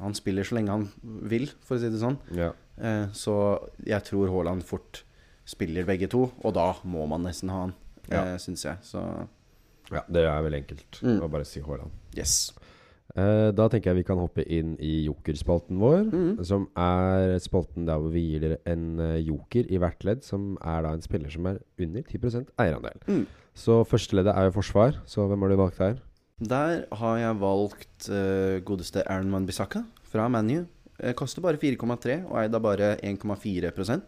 han spiller så lenge han vil, for å si det sånn. Ja. Så jeg tror Haaland fort spiller begge to, og da må man nesten ha han, Ja. syns jeg. Så ja, det er veldig enkelt Mm. å bare si Haaland. yes. Eh, da tenker jeg vi kan hoppe inn i jokerspalten vår, Mm. som er spalten der hvor vi gir dere en eh, joker i hvert ledd, som er da en spiller som er under 10 eierandel. Mm. Så førsteleddet er jo forsvar, så hvem har du valgt her? Der har jeg valgt uh, godeste Aaron Manbisaka fra ManU. Uh, koster bare 4,3 og eid av bare 1,4 Og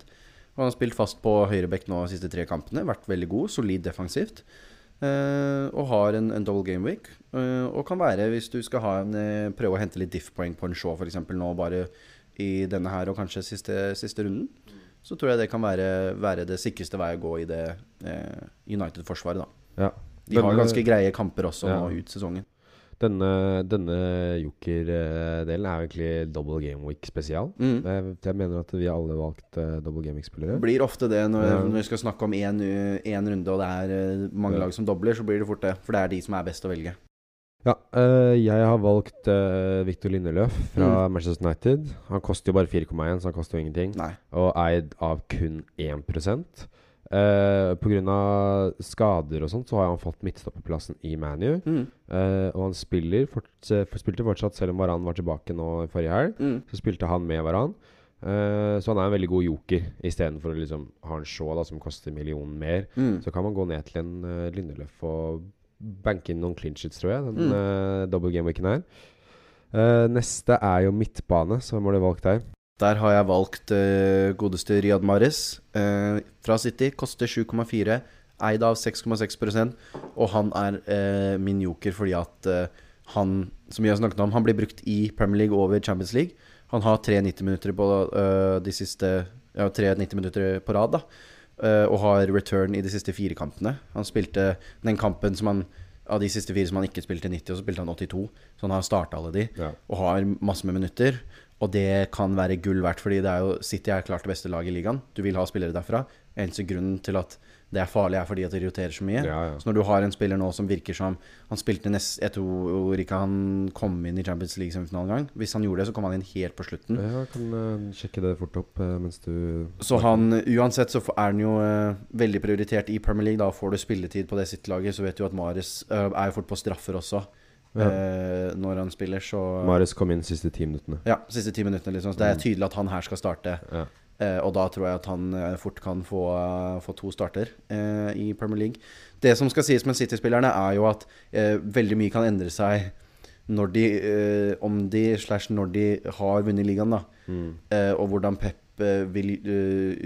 Han har spilt fast på høyrebekk nå de siste tre kampene. Vært veldig god, solid defensivt. Eh, og har en, en double game week. Eh, og kan være, hvis du skal ha en, eh, prøve å hente litt diff-poeng på en show f.eks. nå bare i denne her og kanskje siste, siste runden, så tror jeg det kan være, være det sikreste vei å gå i det United-forsvaret, da. Ja. De har ganske greie kamper også Ja. nå ut sesongen. Denne, denne joker-delen er jo egentlig double game week spesial. Mm. Jeg, jeg mener at vi alle valgt uh, double game week-spillere. Blir ofte det når, Ja. når vi skal snakke om én runde og det er eh, mange Ja. lag som dobler, så blir det fort det. For det er de som er best å velge. Ja, eh, jeg har valgt uh, Victor Lindeløf fra Mm. Manchester United. Han koster jo bare 4,1, så han koster jo ingenting. Nei. Og eid av kun 1 uh, Pga. skader og sånt, så har han fått midtstopperplassen i ManU. Mm. Uh, og han spiller fort, for, spilte fortsatt, selv om Varan var tilbake nå forrige helg. Mm. Så spilte han med Varan. Uh, så han er en veldig god joker, istedenfor å liksom ha en Shaw da, som koster millionen mer. Mm. Så kan man gå ned til en uh, Lindeløf og banke inn noen clinchits, tror jeg. Den Mm. uh, double game-weeken her. Eh, neste er jo midtbane, så hvem det valgt der? Der har jeg valgt uh, godeste Riyad Mahrez uh, fra City. Koster 7,4. Eid av 6,6% Og han er uh, min joker fordi at han, som vi har snakket om, han blir brukt i Premier League over Champions League. Han har tre 90 minutter på de siste Ja, tre 90 minutter på rad, da. Og har return i de siste fire kampene. Han spilte den kampen som han av de siste fire som han ikke spilte 90, og så spilte han 82. Så han har starta alle de Ja. og har masse med minutter. Og det kan være gull verdt, fordi det er jo City er klart det beste laget i ligaen. Du vil ha spillere derfra. Eneste grunnen til at det er farlig, er fordi at det roterer så mye. Ja, ja. Så når du har en spiller nå som virker som Han spilte nest Jeg tror ikke han kom inn i Champions League semifinalen engang. Hvis han gjorde det, så kom han inn helt på slutten. Jeg kan uh, sjekke det fort opp uh, mens du Så han, uansett så er han jo uh, veldig prioritert i Premier League. Da får du spilletid på det sitt laget. så vet du at Mares er jo fort på straffer også Ja. eh, når han spiller. Så Marius kom inn de siste ti minuttene. ja, siste ti minuttene, liksom. Så det er tydelig at han her skal starte. Ja. Uh, og da tror jeg at han eh, fort kan få, uh, få to starter i Premier League. Det som skal sies med City-spillerne, er jo at veldig mye kan endre seg når de, om de slash når de har vunnet ligaen, da. Mm. Og hvordan Pep vil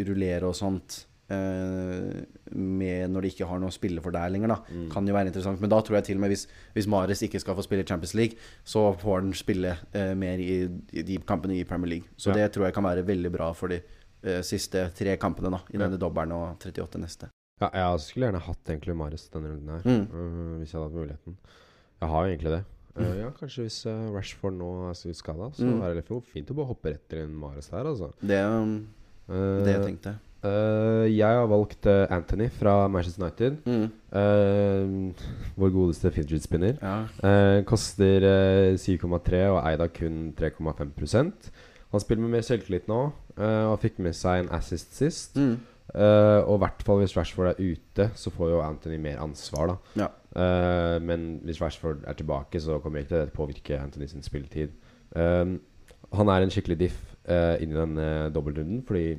rullere og sånt med når de ikke har noe å spille for der lenger, da. Mm. Kan jo være interessant. Men da tror jeg til og med hvis, hvis Mares ikke skal få spille Champions League, så får han spille uh, mer i, i de kampene i Premier League. Så Ja. det tror jeg kan være veldig bra for de uh, siste tre kampene da, i Ja. denne dobbelen og 38 neste. Ja, jeg skulle gjerne hatt egentlig Mares denne runden her, Mm. uh, hvis jeg hadde hatt muligheten. Jeg har jo egentlig det. Eh, ja, kanskje hvis Rashford nå er så skada, så Mm. er det fint- fint å bare hoppe rett til en Mares her, altså. Det er Eh, det jeg tenkte. Eh, jeg har valgt uh, Anthony fra Manchester United. Mm. Uh, vår godeste fidget spinner. Ja. Koster eh, 7,3 og eid av kun 3,5% Han spiller med mer selvtillit nå og fikk med seg en assist sist. Mm. Og i hvert fall hvis Rashford er ute, så får jo Anthony mer ansvar, da. Ja. Men hvis Rashford er tilbake, så kommer ikke det til å påvirke Anthony sin spilletid. Han er en skikkelig diff uh, inn i den uh, dobbeltrunden, fordi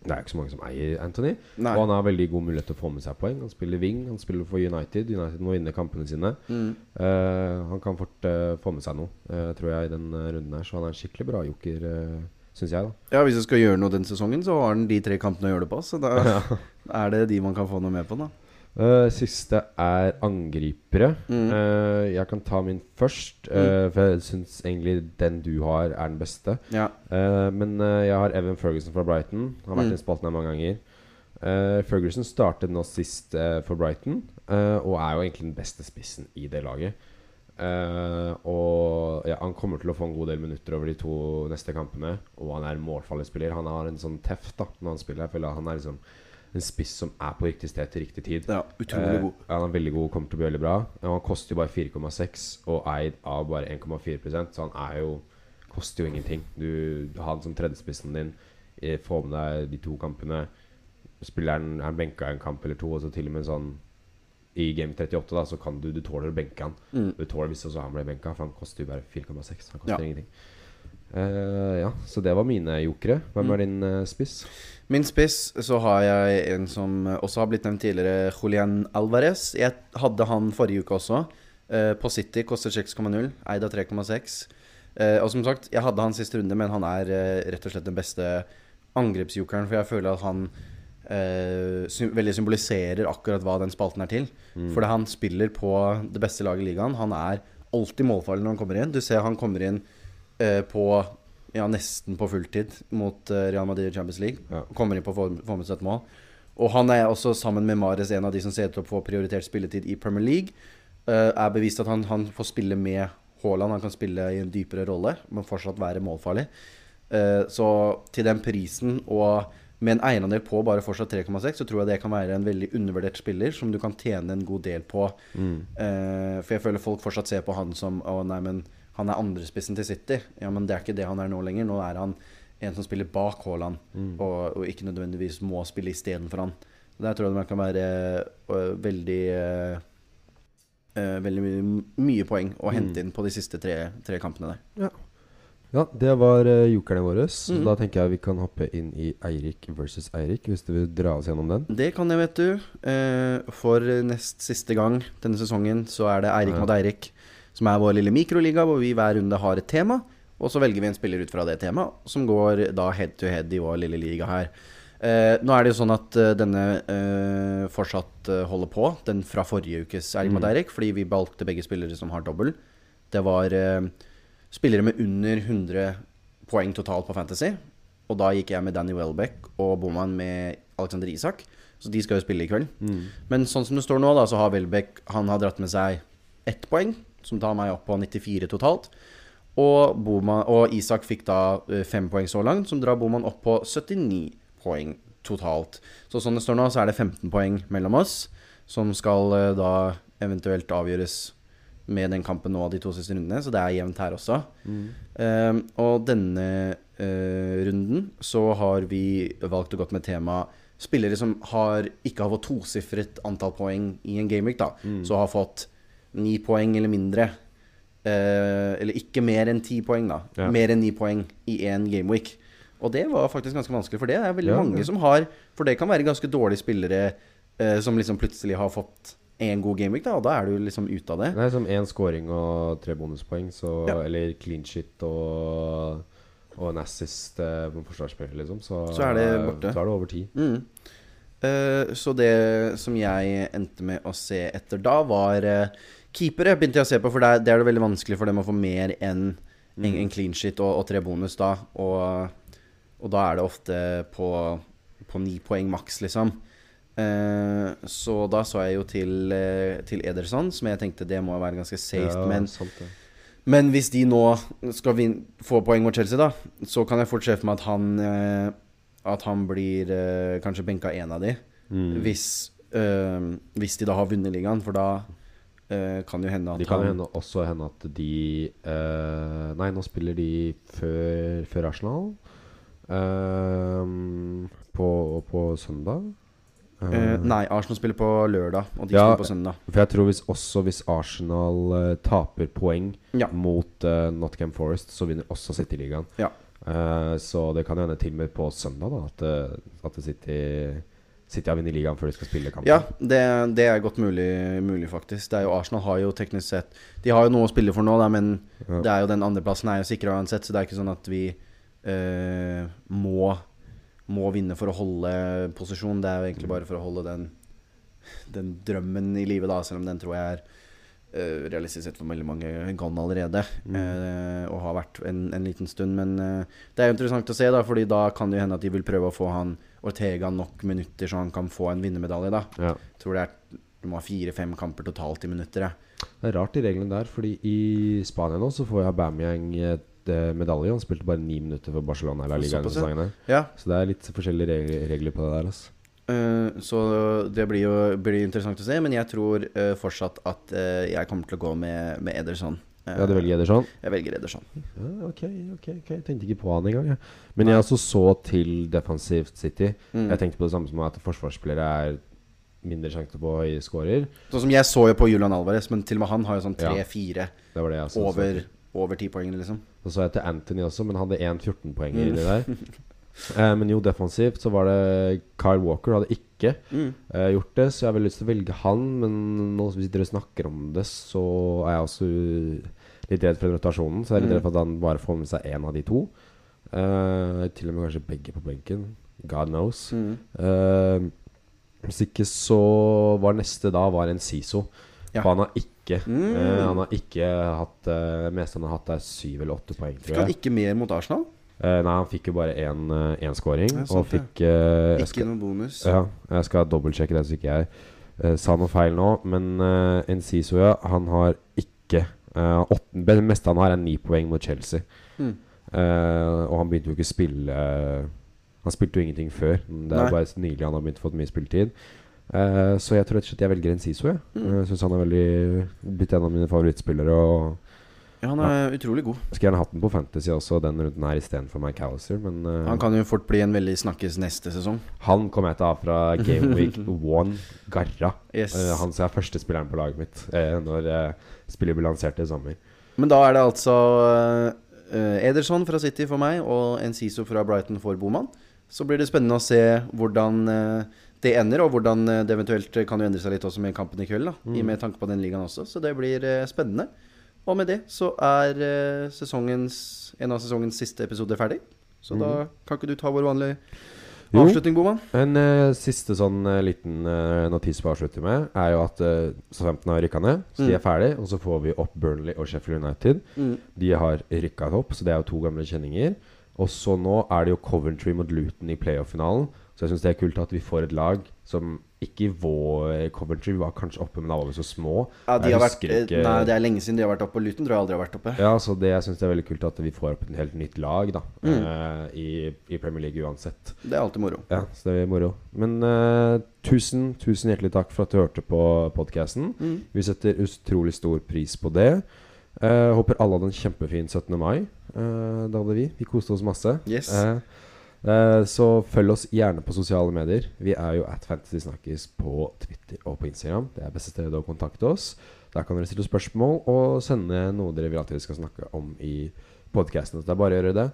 det er ikke så mange som eier Anthony. Nei. Og han har veldig god mulighet til å få med seg poeng. Han spiller wing, han spiller for United. United må vinne kampene sine. Mm. Uh, han kan fort uh, få med seg noe, uh, tror jeg, i den runden her. Så han er en skikkelig bra joker, uh, syns jeg, da. Ja, hvis du skal gjøre noe den sesongen, så har han de tre kampene å gjøre det på. Så da er det de man kan få noe med på, da. Eh, siste er angripere. Mm. Uh, jeg kan ta min først, eh, for jeg syns egentlig den du har, er den beste. Ja. Men jeg har Evan Ferguson fra Brighton. Han har vært Mm. i spalten her mange ganger. Ferguson startet nå sist for Brighton, og er jo egentlig den beste spissen i det laget. Og ja, han kommer til å få en god del minutter over de to neste kampene. Og han er en målfarlig spiller. Han har en sånn teft da når han spiller. Jeg føler han er liksom en spiss som er på riktig sted til riktig tid. Ja, utrolig Eh, god. han er veldig god, kommer til å bli veldig bra. Ja, han koster jo bare 4,6 og eid av bare 1,4% så han er jo koster jo ingenting. Du har han som tredjespissen din, få med deg de to kampene. Spiller han, er benka en kamp eller to, og så til og med sånn i game 38, da, så kan du Du tåler å benke han. Mm. Du tåler hvis også han ble benka, for han koster jo bare 4,6. Han koster Ja. ingenting. Eh, ja, så det var mine jokere. Hvem Mm. er din uh, spiss? Min spiss så har jeg en som også har blitt nevnt tidligere, Julian Alvarez. Jeg hadde han forrige uke også. Uh, på City koster 6,0, eid av 3,6. Eh, og som sagt, jeg hadde han siste runde, men han er rett og slett den beste angrepsjokeren, for jeg føler at han sym veldig symboliserer akkurat hva den spalten er til. Fordi han spiller på det beste laget i ligaen. Han er alltid målfarlig når han kommer inn. Du ser han kommer inn på ja, nesten på fulltid mot eh, Real Madrid i Champions League. Ja. Kommer inn på et mål. Og han er også, sammen med Mares, en av de som ser ut til å få prioritert spilletid i Premier League. Uh, er bevist at han, han får spille med Haaland. Han kan spille i en dypere rolle, men fortsatt være målfarlig. Uh, så til den prisen og med en eierandel på bare fortsatt 3,6, så tror jeg det kan være en veldig undervurdert spiller som du kan tjene en god del på. Eh, for jeg føler folk fortsatt ser på han som Å, nei, men han er andrespissen til City. Ja, men det er ikke det han er nå lenger. Nå er han en som spiller bak Haaland, og, og ikke nødvendigvis må spille istedenfor han. Der tror jeg man kan være øh, veldig øh, øh, Veldig mye, mye poeng å hente inn på de siste tre, tre kampene der. Ja, det var uh, jokerne våre. Så Mhm. Da tenker jeg vi kan hoppe inn i Eirik versus Eirik, hvis du vil dra oss gjennom den. Det kan jeg, vet du. Eh, for nest siste gang denne sesongen så er det Eirik Ja. mot Eirik, som er vår lille mikroliga, hvor vi hver runde har et tema. Og så velger vi en spiller ut fra det temaet, som går da head to head i vår lille liga her. Eh, nå er det jo sånn at eh, denne eh, fortsatt eh, holder på, den fra forrige ukes Eirik mot Mm. Fordi vi valgte begge spillere som har dobbel. Det var eh, spillere med under 100 poeng totalt på Fantasy. Og da gikk jeg med Danny Welbeck og Boman med Alexander Isak. Så de skal jo spille i kveld. Men sånn som det står nå, da, så har Welbeck Han har dratt med seg ett poeng, som tar meg opp på 94 totalt. Og, Boman, og Isak fikk da eh, fem poeng så langt, som drar Boman opp på 79 poeng totalt. Så sånn det står nå, så er det 15 poeng mellom oss, som skal eh, da eventuelt avgjøres med den kampen nå de to siste rundene, så det er jevnt her også. Eh, og denne uh, runden så har vi valgt å gå med tema spillere som har, ikke har fått tosifret antall poeng i en gameweek, da. Så har fått ni poeng eller mindre. Eh, eller ikke mer enn ti poeng, da. Ja. Mer enn ni poeng i én gameweek. Og det var faktisk ganske vanskelig, for det er veldig Ja, mange som har For det kan være ganske dårlige spillere eh, som liksom plutselig har fått én god gameweek, da, og da er du liksom ute av det. Det er som én scoring og tre bonuspoeng, så, eller clean shit og, og en assist eh, på en forsvarsspiller, liksom. Så, Så er det borte. Så er det over ti. Mm. Uh, så det som jeg endte med å se etter da, var eh, keepere. Begynte jeg å se på, for det er, det er det veldig vanskelig for dem å få mer enn en, en clean shit og, og tre bonus da. Og, og da er det ofte på, på ni poeng maks, liksom. Eh, så da så jeg jo til, eh, til Ederson, som jeg tenkte det må være ganske safe. Ja, men men hvis de nå skal vin få poeng mot Chelsea, da, så kan jeg fort se for meg at han eh, At han blir eh, kanskje benka én av de. Mm. Hvis, eh, hvis de da har vunnet ligaen, for da eh, kan jo hende at Det kan han hende, også hende at de eh, Nei, nå spiller de før, før Arsenal. Ehm, på, på søndag. eh, Nei, Arsenal spiller på lørdag, og de Ja. spiller på søndag. For jeg tror hvis, også hvis Arsenal eh, taper poeng Ja. mot Nottingham Forest, så vinner også City-ligaen. Ja. Eh, så det kan hende til og med på søndag da at, eh, at City, City har vunnet ligaen før de skal spille kampen. Ja, det, det er godt mulig, mulig, faktisk. Det jo Arsenal har jo teknisk sett De har jo noe å spille for nå, da, men Ja. det er jo den andreplassen er jo sikra uansett, så det er ikke sånn at vi eh, må må vinne for å holde posisjon. Det er jo egentlig bare for å holde den, den drømmen i live, da, selv om den tror jeg er eh, realistisk sett for veldig mange gone allerede. eh, og har vært en, en liten stund. Men eh, det er jo interessant å se, da, Fordi da kan det jo hende at de vil prøve å få han Ortega nok minutter, så han kan få en vinnermedalje. da Ja. tror det er Du må ha fire-fem kamper totalt i minutter. jeg. Det er rart de reglene der, fordi i Spania nå så får Aubameyang et eh, medalje. Han spilte bare ni minutter for Barcelona eller Liga denne Såpass, ja. Ja, Så det er litt forskjellige regler, regler på det der. Altså. Uh, så det blir jo blir interessant å se. Men jeg tror uh, fortsatt at uh, jeg kommer til å gå med, med Ederson. Ja, du velger Ederson? Jeg velger Ederson. Ja, ok, ok, ok. Jeg tenkte ikke på han engang. Ja. Men jeg også så til defensivt City. Mm. Jeg tenkte på det samme som at forsvarsspillere er mindre sjanse på høye scorer. Sånn som jeg så jo på Julian Alvarez, men til og med han har jo sånn Ja. tre-fire Det det også så over, over ti poeng, liksom. Så så jeg til Anthony også, men han hadde én 14-poenger Mm. inni der. Eh, men jo, defensivt så var det Kyle Walker hadde ikke Mm. eh, gjort det, så jeg har veldig lyst til å velge han. Men nå som dere snakker om det, så er jeg også litt redd for den rotasjonen. Så jeg er litt Mm. redd for at han bare får med seg én av de to. Eh, til og med kanskje begge på benken. God knows. Mm. Eh, hvis ikke så var neste da var en Siso. Ja. For han har ikke Mm. eh, Han har ikke hatt uh, Det meste han har hatt, er syv eller åtte poeng, Fikk han ikke mer mot Arsenal? Eh, nei, han fikk jo bare én uh, scoring. Ja, og fikk uh, Ikke skal, noen bonus. Ja, jeg skal dobbeltsjekke det, så ikke jeg uh, sa noe feil nå. Men uh, Enciso, ja, han har ikke uh, åtten, Det meste han har, er ni poeng mot Chelsea. Mm. Eh, og han begynte jo ikke å spille eh, Han spilte jo ingenting før. Det er Nei. bare nylig han har begynt å få mye spilletid. Eh, så jeg tror rett og slett jeg velger Enciso. Jeg Mm. Jeg syns han er veldig blitt en av mine favorittspillere. Og Ja, han er utrolig god. skulle gjerne hatt den på Fantasy også, den runden her istedenfor McAllister. Men uh, Han kan jo fort bli en veldig snakkes neste sesong. han kommer jeg til å ha fra Game Week One. Garra. Yes. Uh, han som er første spilleren på laget mitt uh, når spillet blir lansert i sommer. Men da er det altså Ederson fra City for meg og Enciso fra Brighton for Boman. Så blir det spennende å se hvordan det ender, og hvordan det eventuelt kan jo endre seg litt også med kampen i kveld. da I Med tanke på den ligaen også. Så det blir spennende. Og med det så er eh, sesongens, en av sesongens siste episoder ferdig. Så da kan ikke du ta vår vanlige Jo. avslutning, Boman? En uh, siste sånn uh, liten uh, notis på å avslutte med, er jo at uh, Southampton har rykka ned. Så de Mm. er ferdig, og så får vi opp Burnley og Sheffield United. Mm. De har rykka opp, så det er jo to gamle kjenninger. Og så nå er det jo Coventry mot Luton i playoff-finalen. Så jeg syns det er kult at vi får et lag som ikke i vår Coventry Vi var kanskje oppe, men da var vi så små. Ja, de har vært, ikke- Nei, det er lenge siden de har vært oppe. Luton tror jeg aldri har vært oppe. Ja, så det, jeg syns det er veldig kult at vi får opp et helt nytt lag da Mm. uh, i, i Premier League uansett. Det er alltid moro. Ja, så det er moro. Men uh, tusen, tusen hjertelig takk for at du hørte på podkasten. Mm. Vi setter utrolig stor pris på det. Uh, håper alle hadde en kjempefin 17. mai. Eh, det hadde vi. Vi koste oss masse. Yes. Eh, eh, så følg oss gjerne på sosiale medier. Vi er jo at Fantasy Snakkes på Twitter og på Instagram. Det er beste stedet å kontakte oss. Der kan dere stille spørsmål og sende noe dere vil at vi skal snakke om i podkasten. Det er bare å gjøre det.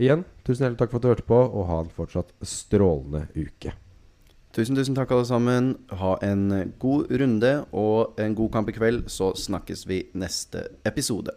Igjen, tusen hjertelig takk for at du hørte på, og ha en fortsatt strålende uke. Tusen, tusen takk alle sammen. Ha en god runde og en god kamp i kveld, så snakkes vi neste episode.